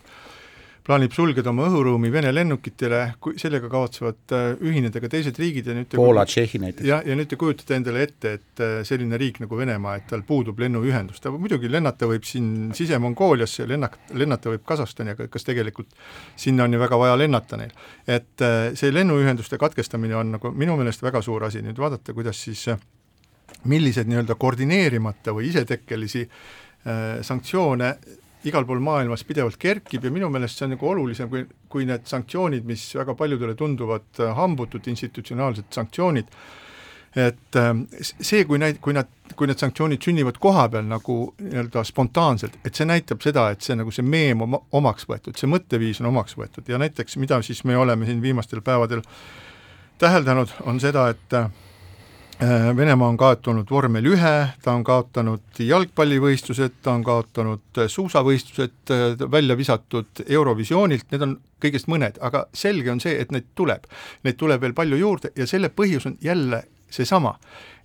plaanib sulgeda oma õhuruumi Vene lennukitele, kui sellega kavatsevad äh, ühineda ka teised riigid ja nüüd Poola, Tšehhi näiteks. jah, ja nüüd te kujutate endale ette, et äh, selline riik nagu Venemaa, et tal puudub lennuühendus, ta muidugi lennata võib siin Sise-Mongooliasse, lennak-, lennata võib Kasahstani, aga kas tegelikult sinna on ju väga vaja lennata neil. et äh, see lennuühenduste katkestamine on nagu minu meelest väga suur asi, nüüd vaadata, kuidas siis millised nii-öelda koordineerimata või isetekkelisi sanktsioone igal pool maailmas pidevalt kerkib ja minu meelest see on nagu olulisem kui, kui need sanktsioonid, mis väga paljudele tunduvad äh, hambutud institutsionaalsed sanktsioonid, et ähm, see, kui neid, kui nad, kui need sanktsioonid sünnivad koha peal nagu nii-öelda spontaanselt, et see näitab seda, et see nagu see meem oma, omaks võetud, see mõtteviis on omaks võetud. Ja näiteks mida siis me oleme siin viimastel päevadel täheldanud, on seda, et äh, Venemaa on kaotanud vormel ühe, ta on kaotanud jalgpallivõistlused, ta on kaotanud äh, suusavõistlused, äh, välja visatud Eurovisioonilt, need on kõigest mõned, aga selge on see, et neid tuleb. Neid tuleb veel palju juurde ja selle põhjus on jälle seesama.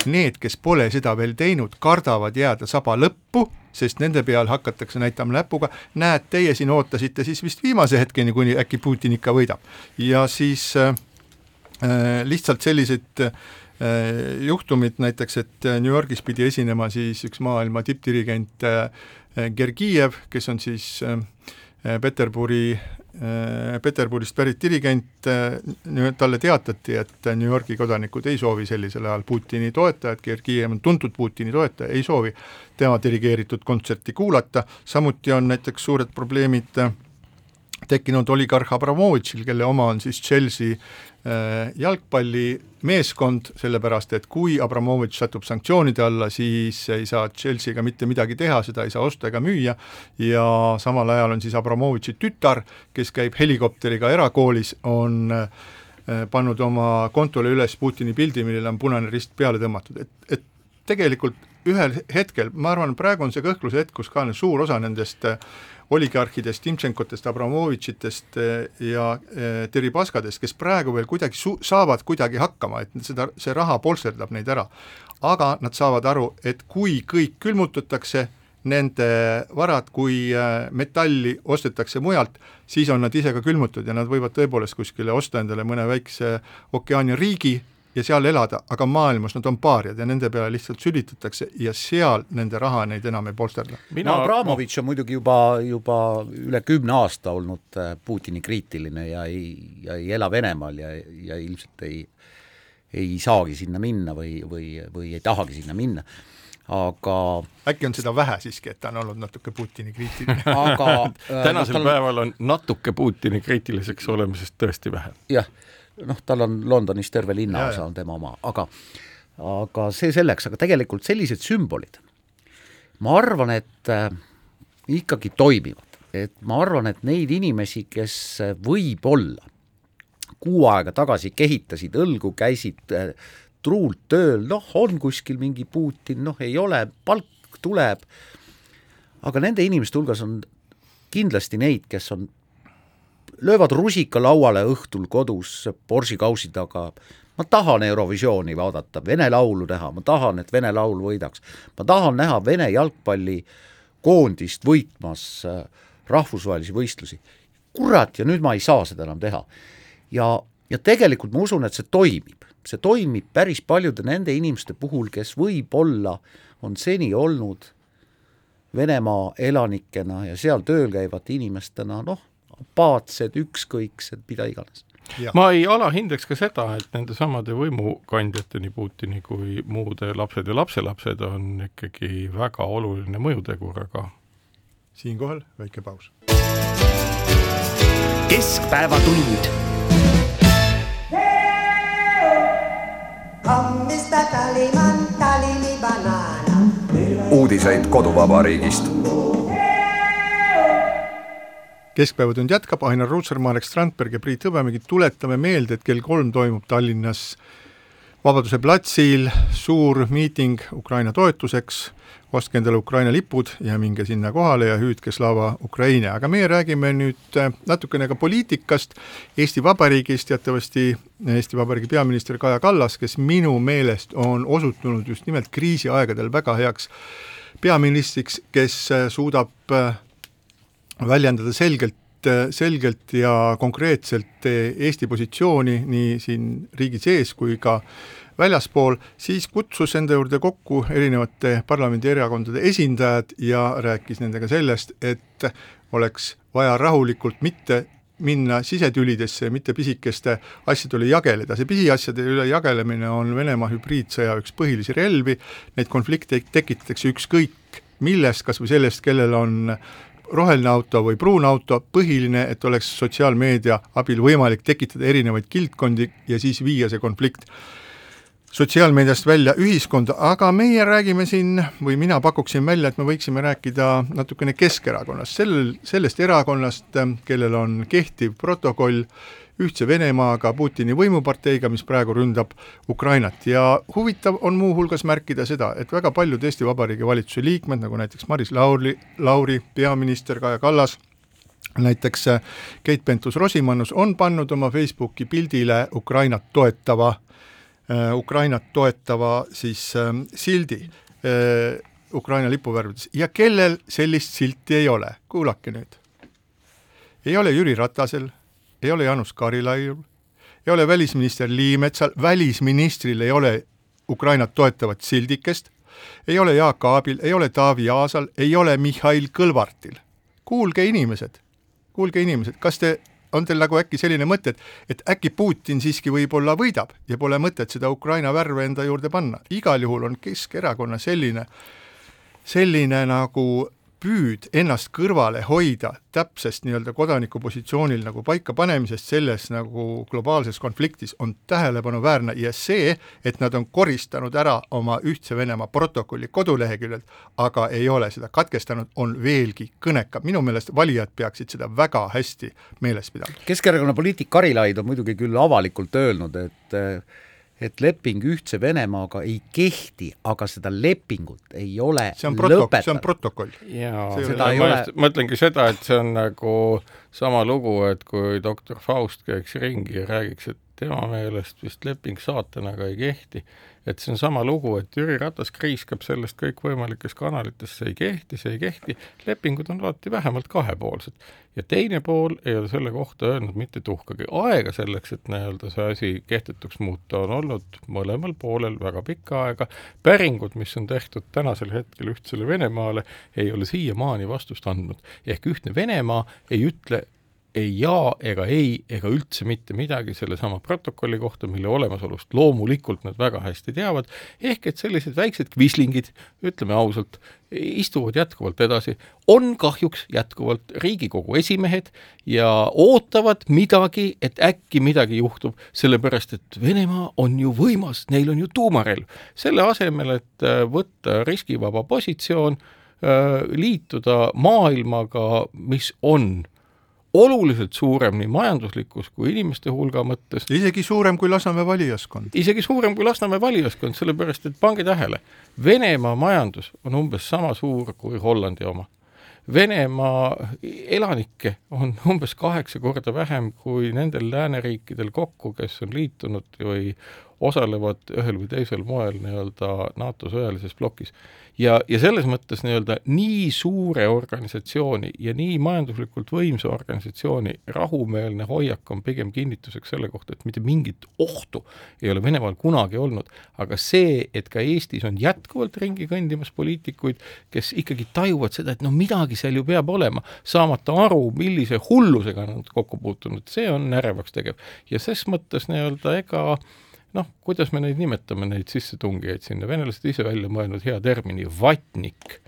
Need, kes pole seda veel teinud, kardavad jääda saba lõppu, sest nende peal hakatakse näitama näpuga, näed, teie siin ootasite siis vist viimase hetkeni, kuni äkki Putin ikka võidab. ja siis äh, lihtsalt sellised äh, Äh, juhtumit näiteks, et äh, New Yorgis pidi esinema siis üks maailma tippdirigent äh, Gergijev, kes on siis Peterburi, Peterburist pärit dirigent, talle teatati, et New Yorgi kodanikud ei soovi sellisel ajal Putini toetajat, Gergijev on tuntud Putini toetaja, ei soovi tema dirigeeritud kontserti kuulata, samuti on näiteks suured probleemid tekkinud oligarh Abramovitšil, kelle oma on siis Chelsea Äh, jalgpallimeeskond, sellepärast et kui Abramovitš satub sanktsioonide alla, siis ei saa Chelsea'ga mitte midagi teha, seda ei saa osta ega müüa. Ja samal ajal on siis Abramovitši tütar, kes käib helikopteriga erakoolis, on äh, pannud oma kontole üles Putini pildi, millele on punane rist peale tõmmatud, et, et tegelikult ühel hetkel, ma arvan, praegu on see kõhkluse hetk, kus ka suur osa nendest äh, oligarhidest, Timtšenkotest, Abramovitšitest eh, ja eh, Deripaskadest, kes praegu veel kuidagi su-, saavad kuidagi hakkama, et seda, see raha polsterdab neid ära. aga nad saavad aru, et kui kõik külmutatakse, nende varad, kui eh, metalli ostetakse mujalt, siis on nad ise ka külmutatud ja nad võivad tõepoolest kuskile osta endale mõne väikse ookeani riigi, ja seal elada, aga maailmas nad on paariad ja nende peale lihtsalt sülitatakse ja seal nende raha neid enam ei polsterda. no Abramovitš on muidugi juba, juba üle kümne aasta olnud äh, Putini kriitiline ja ei, ja ei ela Venemaal ja, ja ilmselt ei, ei saagi sinna minna või, või, või ei tahagi sinna minna aga äkki on seda vähe siiski, et ta on olnud natuke Putini kriitiline aga äh, tänasel tal... päeval on natuke Putini kriitiliseks olemisest tõesti vähe. jah noh, tal on Londonis terve linnaosa on tema oma, aga aga see selleks, aga tegelikult sellised sümbolid, ma arvan, et äh, ikkagi toimivad, et ma arvan, et neid inimesi, kes võib-olla kuu aega tagasi kehitasid õlgu, käisid äh, truult tööl, noh, on kuskil mingi Putin, noh, ei ole, palk tuleb, aga nende inimeste hulgas on kindlasti neid, kes on, löövad rusika lauale õhtul kodus Borsi kausi taga, ma tahan Eurovisiooni vaadata, vene laulu näha, ma tahan, et vene laul võidaks. ma tahan näha Vene jalgpallikoondist võitmas äh, rahvusvahelisi võistlusi. kurat, ja nüüd ma ei saa seda enam teha. ja, ja tegelikult ma usun, et see toimib, see toimib päris paljude nende inimeste puhul, kes võib-olla on seni olnud Venemaa elanikena ja seal tööl käivate inimestena noh, apaatsed, ükskõiksed, mida iganes ma ei alahindaks ka seda, et nendesamade võimukandjate, nii Putini kui muude lapsed ja lapselapsed on ikkagi väga oluline mõjutegur, aga siinkohal väike paus. keskpäevatund. uudiseid koduvabariigist keskpäevatund jätkab, Ainar Ruussaar, Marek Strandberg ja Priit Hõbemägi, tuletame meelde, et kell kolm toimub Tallinnas Vabaduse platsil suur miiting Ukraina toetuseks, ostke endale Ukraina lipud ja minge sinna kohale ja hüüdke Slava Ukraini, aga meie räägime nüüd äh, natukene ka poliitikast, Eesti Vabariigis teatavasti Eesti Vabariigi peaminister Kaja Kallas, kes minu meelest on osutunud just nimelt kriisiaegadel väga heaks peaministriks, kes äh, suudab äh, väljendada selgelt, selgelt ja konkreetselt Eesti positsiooni nii siin riigi sees kui ka väljaspool, siis kutsus enda juurde kokku erinevate parlamendierakondade esindajad ja rääkis nendega sellest, et oleks vaja rahulikult mitte minna sisetülidesse mitte pisikeste asjade üle jageleda, see pisiasjade üle jagelemine on Venemaa hübriidsõja üks põhilisi relvi, neid konflikte tekitatakse ükskõik millest, kas või sellest, kellel on roheline auto või pruun auto, põhiline, et oleks sotsiaalmeedia abil võimalik tekitada erinevaid kildkondi ja siis viia see konflikt sotsiaalmeediast välja ühiskonda, aga meie räägime siin või mina pakuksin välja, et me võiksime rääkida natukene Keskerakonnast, sellel, sellest erakonnast, kellel on kehtiv protokoll ühtse Venemaaga, Putini võimuparteiga, mis praegu ründab Ukrainat. Ja huvitav on muuhulgas märkida seda, et väga paljud Eesti Vabariigi valitsuse liikmed, nagu näiteks Maris Lauri, Lauri, peaminister Kaja Kallas, näiteks äh, Keit Pentus-Rosimannus on pannud oma Facebooki pildile Ukrainat toetava äh,, Ukrainat toetava siis äh, sildi äh, Ukraina lipuvärvides ja kellel sellist silti ei ole, kuulake nüüd. ei ole Jüri Ratasel ei ole Jaanus Karilaiul, ei ole välisminister Liimetsal, välisministril ei ole Ukrainat toetavat sildikest, ei ole Jaak Aabil, ei ole Taavi Aasal, ei ole Mihhail Kõlvartil. kuulge inimesed, kuulge inimesed, kas te, on teil nagu äkki selline mõte, et, et äkki Putin siiski võib-olla võidab ja pole mõtet seda Ukraina värve enda juurde panna, igal juhul on Keskerakonna selline, selline nagu püüd ennast kõrvale hoida täpsest nii-öelda kodaniku positsioonil nagu paikapanemisest selles nagu globaalses konfliktis on tähelepanuväärne ja see, et nad on koristanud ära oma Ühtse Venemaa protokolli koduleheküljelt, aga ei ole seda katkestanud, on veelgi kõnekam, minu meelest valijad peaksid seda väga hästi meeles pidama. Keskerakonna poliitik Karilaid on muidugi küll avalikult öelnud, et et leping Ühtse Venemaaga ei kehti, aga seda lepingut ei ole see on protok-, see on protokoll. jaa, ma ole... just mõtlengi seda, et see on nagu sama lugu, et kui doktor Faust käiks ringi ja räägiks, et tema meelest vist leping saatanaga ei kehti, et see on sama lugu, et Jüri Ratas kriiskab sellest kõikvõimalikes kanalites, see ei kehti, see ei kehti, lepingud on alati vähemalt kahepoolsed. ja teine pool ei ole selle kohta öelnud mitte tuhkagi. aega selleks, et nii-öelda see asi kehtetuks muuta, on olnud mõlemal poolel väga pikka aega, päringud, mis on tehtud tänasel hetkel Ühtsele Venemaale, ei ole siiamaani vastust andnud. ehk Ühtne Venemaa ei ütle ei jaa ega ei ega üldse mitte midagi sellesama protokolli kohta, mille olemasolust loomulikult nad väga hästi teavad, ehk et sellised väiksed kvislingid, ütleme ausalt, istuvad jätkuvalt edasi, on kahjuks jätkuvalt Riigikogu esimehed ja ootavad midagi, et äkki midagi juhtub, sellepärast et Venemaa on ju võimas, neil on ju tuumarelv. selle asemel, et äh, võtta riskivaba positsioon, äh, liituda maailmaga, mis on oluliselt suurem nii majanduslikus kui inimeste hulga mõttes. isegi suurem kui Lasnamäe valijaskond. isegi suurem kui Lasnamäe valijaskond, sellepärast et pange tähele, Venemaa majandus on umbes sama suur kui Hollandi oma. Venemaa elanikke on umbes kaheksa korda vähem kui nendel lääneriikidel kokku, kes on liitunud või osalevad ühel või teisel moel nii-öelda NATO sõjalises plokis. ja, ja selles mõttes nii-öelda nii suure organisatsiooni ja nii majanduslikult võimsa organisatsiooni rahumeelne hoiak on pigem kinnituseks selle kohta, et mitte mingit ohtu ei ole Venemaal kunagi olnud, aga see, et ka Eestis on jätkuvalt ringi kõndimas poliitikuid, kes ikkagi tajuvad seda, et no midagi seal ju peab olema, saamata aru, millise hullusega nad kokku puutunud, see on ärevaks tegev. ja ses mõttes nii-öelda ega noh, kuidas me neid nimetame, neid sissetungijaid sinna, venelased ise välja mõelnud hea termini, vatnik.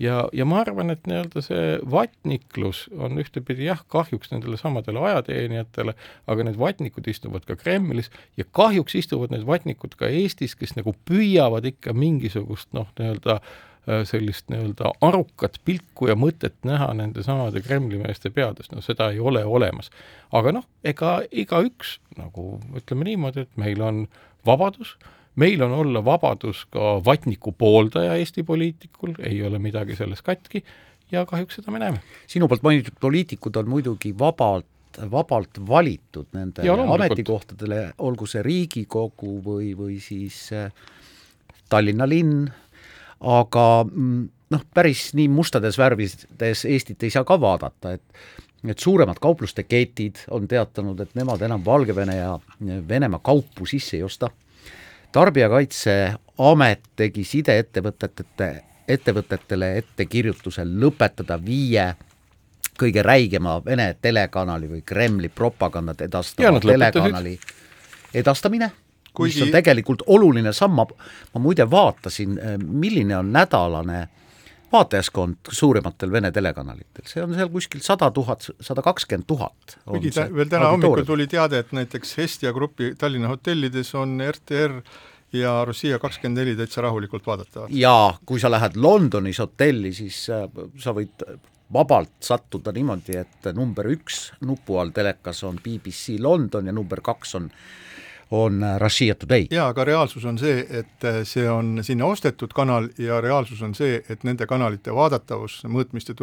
ja, ja ma arvan, et nii-öelda see vatniklus on ühtepidi jah, kahjuks nendele samadele ajateenijatele, aga need vatnikud istuvad ka Kremlis ja kahjuks istuvad need vatnikud ka Eestis, kes nagu püüavad ikka mingisugust noh, nii-öelda äh, sellist nii-öelda arukat pilku ja mõtet näha nende samade Kremli meeste peades, no seda ei ole olemas. aga noh, ega igaüks, nagu ütleme niimoodi, et meil on vabadus, meil on olla vabadus ka vatniku pooldaja Eesti poliitikul, ei ole midagi selles katki. Ja kahjuks seda me näeme. sinu poolt mainitud poliitikud on muidugi vabalt vabalt valitud nendele ametikohtadele, olgu see Riigikogu või, või siis äh, Tallinna linn, aga mm, noh, päris nii mustades värvides Eestit ei saa ka vaadata, et et suuremad kaupluste ketid on teatanud, et nemad enam Valgevene ja Venemaa kaupu sisse ei osta. tarbijakaitseamet tegi sideettevõtete, ettevõtetele ettekirjutuse lõpetada viie kõige räigema Vene telekanali või Kremli propagandat edastava telekanali edastamine Kuigi... mis on tegelikult oluline samm, ma, ma muide vaatasin, eh, milline on nädalane vaatajaskond suurimatel Vene telekanalitel, see on seal kuskil sada tuhat, sada kakskümmend tuhat. kuigi ta, veel täna hommikul tuli teade, et näiteks Hestia grupi Tallinna hotellides on RTR ja Rossija kakskümmend neli täitsa rahulikult vaadatavad. jaa, kui sa lähed Londonis hotelli, siis äh, sa võid vabalt sattuda niimoodi, et number üks nupu all telekas on BBC London ja number kaks on on äh, Russia Today. jaa, aga reaalsus on see, et äh, see on sinna ostetud kanal ja reaalsus on see, et nende kanalite vaadatavus mõõtmiste,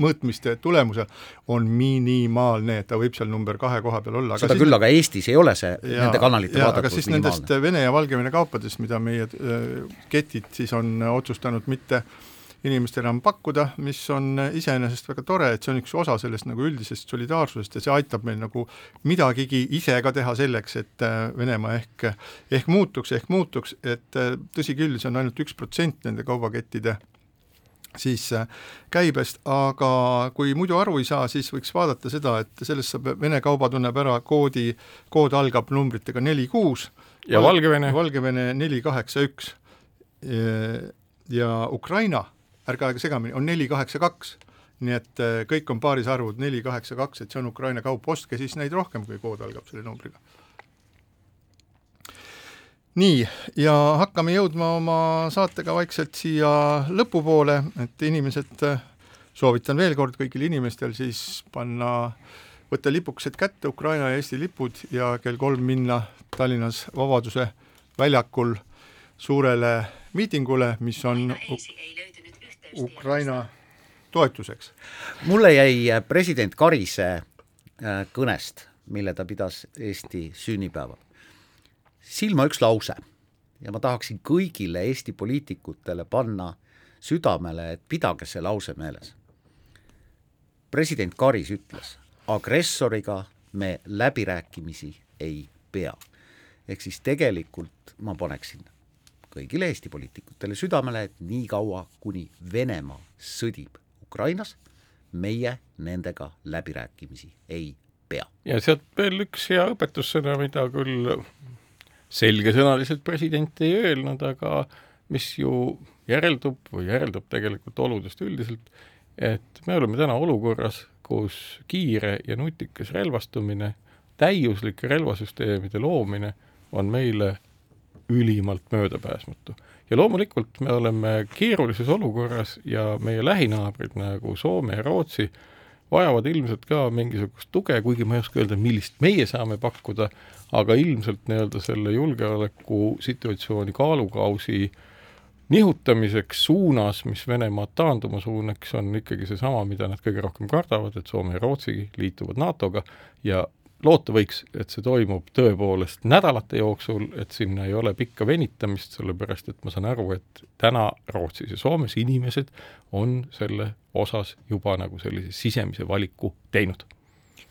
mõõtmiste tulemusel on minimaalne, et ta võib seal number kahe koha peal olla. seda siis, küll, aga Eestis ei ole see jaa, nende kanalite jaa, vaadatavus minimaalne. nendest Vene ja Valgevene kaupadest, mida meie äh, ketid siis on otsustanud mitte äh, inimestele enam pakkuda, mis on iseenesest väga tore, et see on üks osa sellest nagu üldisest solidaarsusest ja see aitab meil nagu midagigi ise ka teha selleks, et äh, Venemaa ehk, ehk muutuks, ehk muutuks, et äh, tõsi küll, see on ainult üks protsent nende kaubakettide siis äh, käibest, aga kui muidu aru ei saa, siis võiks vaadata seda, et sellest saab, Vene kauba tunneb ära koodi, kood algab numbritega neli kuus ja Valgevene? Valgevene neli kaheksa üks ja Ukraina ärge aega segamini, on neli, kaheksa, kaks. nii et äh, kõik on paarisarvud neli, kaheksa, kaks, et see on Ukraina kaup, ostke siis neid rohkem, kui kood algab selle numbriga. nii, ja hakkame jõudma oma saatega vaikselt siia lõpupoole, et inimesed, äh, soovitan veel kord kõigil inimestel siis panna võtta lipukesed kätte, Ukraina ja Eesti lipud ja kell kolm minna Tallinnas Vabaduse väljakul suurele miitingule, mis on Ukraina toetuseks. mulle jäi äh, president Karise äh, kõnest, mille ta pidas Eesti sünnipäeval, silma üks lause ja ma tahaksin kõigile Eesti poliitikutele panna südamele, et pidage see lause meeles. president Karis ütles, agressoriga me läbirääkimisi ei pea. ehk siis tegelikult ma paneksin kõigile Eesti poliitikutele südamele, et niikaua, kuni Venemaa sõdib Ukrainas, meie nendega läbirääkimisi ei pea. ja sealt veel üks hea õpetussõna, mida küll selgesõnaliselt president ei öelnud, aga mis ju järeldub või järeldub tegelikult oludest üldiselt, et me oleme täna olukorras, kus kiire ja nutikas relvastumine, täiuslike relvasüsteemide loomine on meile ülimalt möödapääsmatu. ja loomulikult me oleme keerulises olukorras ja meie lähinaabrid nagu Soome ja Rootsi vajavad ilmselt ka mingisugust tuge, kuigi ma ei oska öelda, millist meie saame pakkuda, aga ilmselt nii-öelda selle julgeolekusituatsiooni kaalukausi nihutamiseks suunas, mis Venemaad taanduma suunaks, on ikkagi seesama, mida nad kõige rohkem kardavad, et Soome ja Rootsi liituvad NATO-ga ja loota võiks, et see toimub tõepoolest nädalate jooksul, et sinna ei ole pikka venitamist, sellepärast et ma saan aru, et täna Rootsis ja Soomes inimesed on selle osas juba nagu sellise sisemise valiku teinud.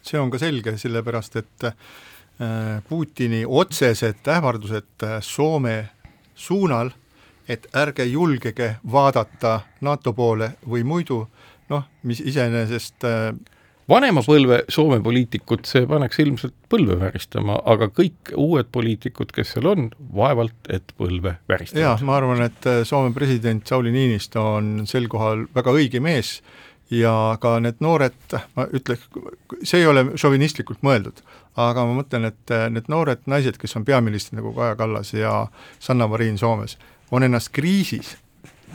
see on ka selge, sellepärast et äh, Putini otsesed ähvardused äh, Soome suunal, et ärge julgege vaadata NATO poole või muidu noh, mis iseenesest äh, vanema põlve Soome poliitikut see paneks ilmselt põlve väristama, aga kõik uued poliitikud, kes seal on, vaevalt et põlve väristavad. jah, ma arvan, et äh, Soome president Sauli Niinistö on sel kohal väga õige mees ja ka need noored, ma ütleks, see ei ole šovinistlikult mõeldud, aga ma mõtlen, et äh, need noored naised, kes on peaministrid nagu Kaja Kallas ja Sanna Marin Soomes, on ennast kriisis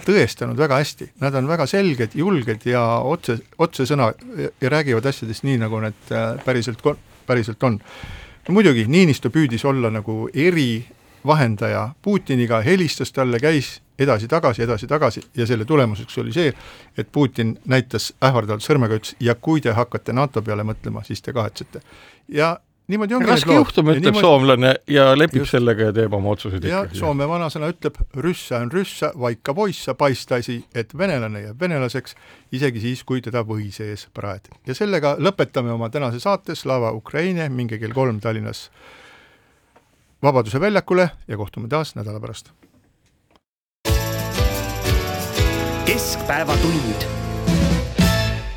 tõestanud väga hästi, nad on väga selged, julged ja otse, otsesõna ja, räägivad asjadest nii, nagu need äh, päriselt, päriselt on. no muidugi, Niinistö püüdis olla nagu erivahendaja Putiniga, helistas talle, käis edasi-tagasi, edasi-tagasi ja selle tulemuseks oli see, et Putin näitas ähvardavalt sõrmega, ütles ja kui te hakkate NATO peale mõtlema, siis te kahetsete. ja niimoodi ongi raske juhtum, ütleb niimoodi... soomlane ja lepib Just. sellega ja teeb oma otsused ja ikkagi. Soome vanasõna ütleb, rüssa on rüssa, vaika poissa, paistasi, et venelane jääb venelaseks, isegi siis, kui teda või sees praed. ja sellega lõpetame oma tänase saate Slava Ukraine, minge kell kolm Tallinnas Vabaduse väljakule ja kohtume taas nädala pärast. keskpäevatund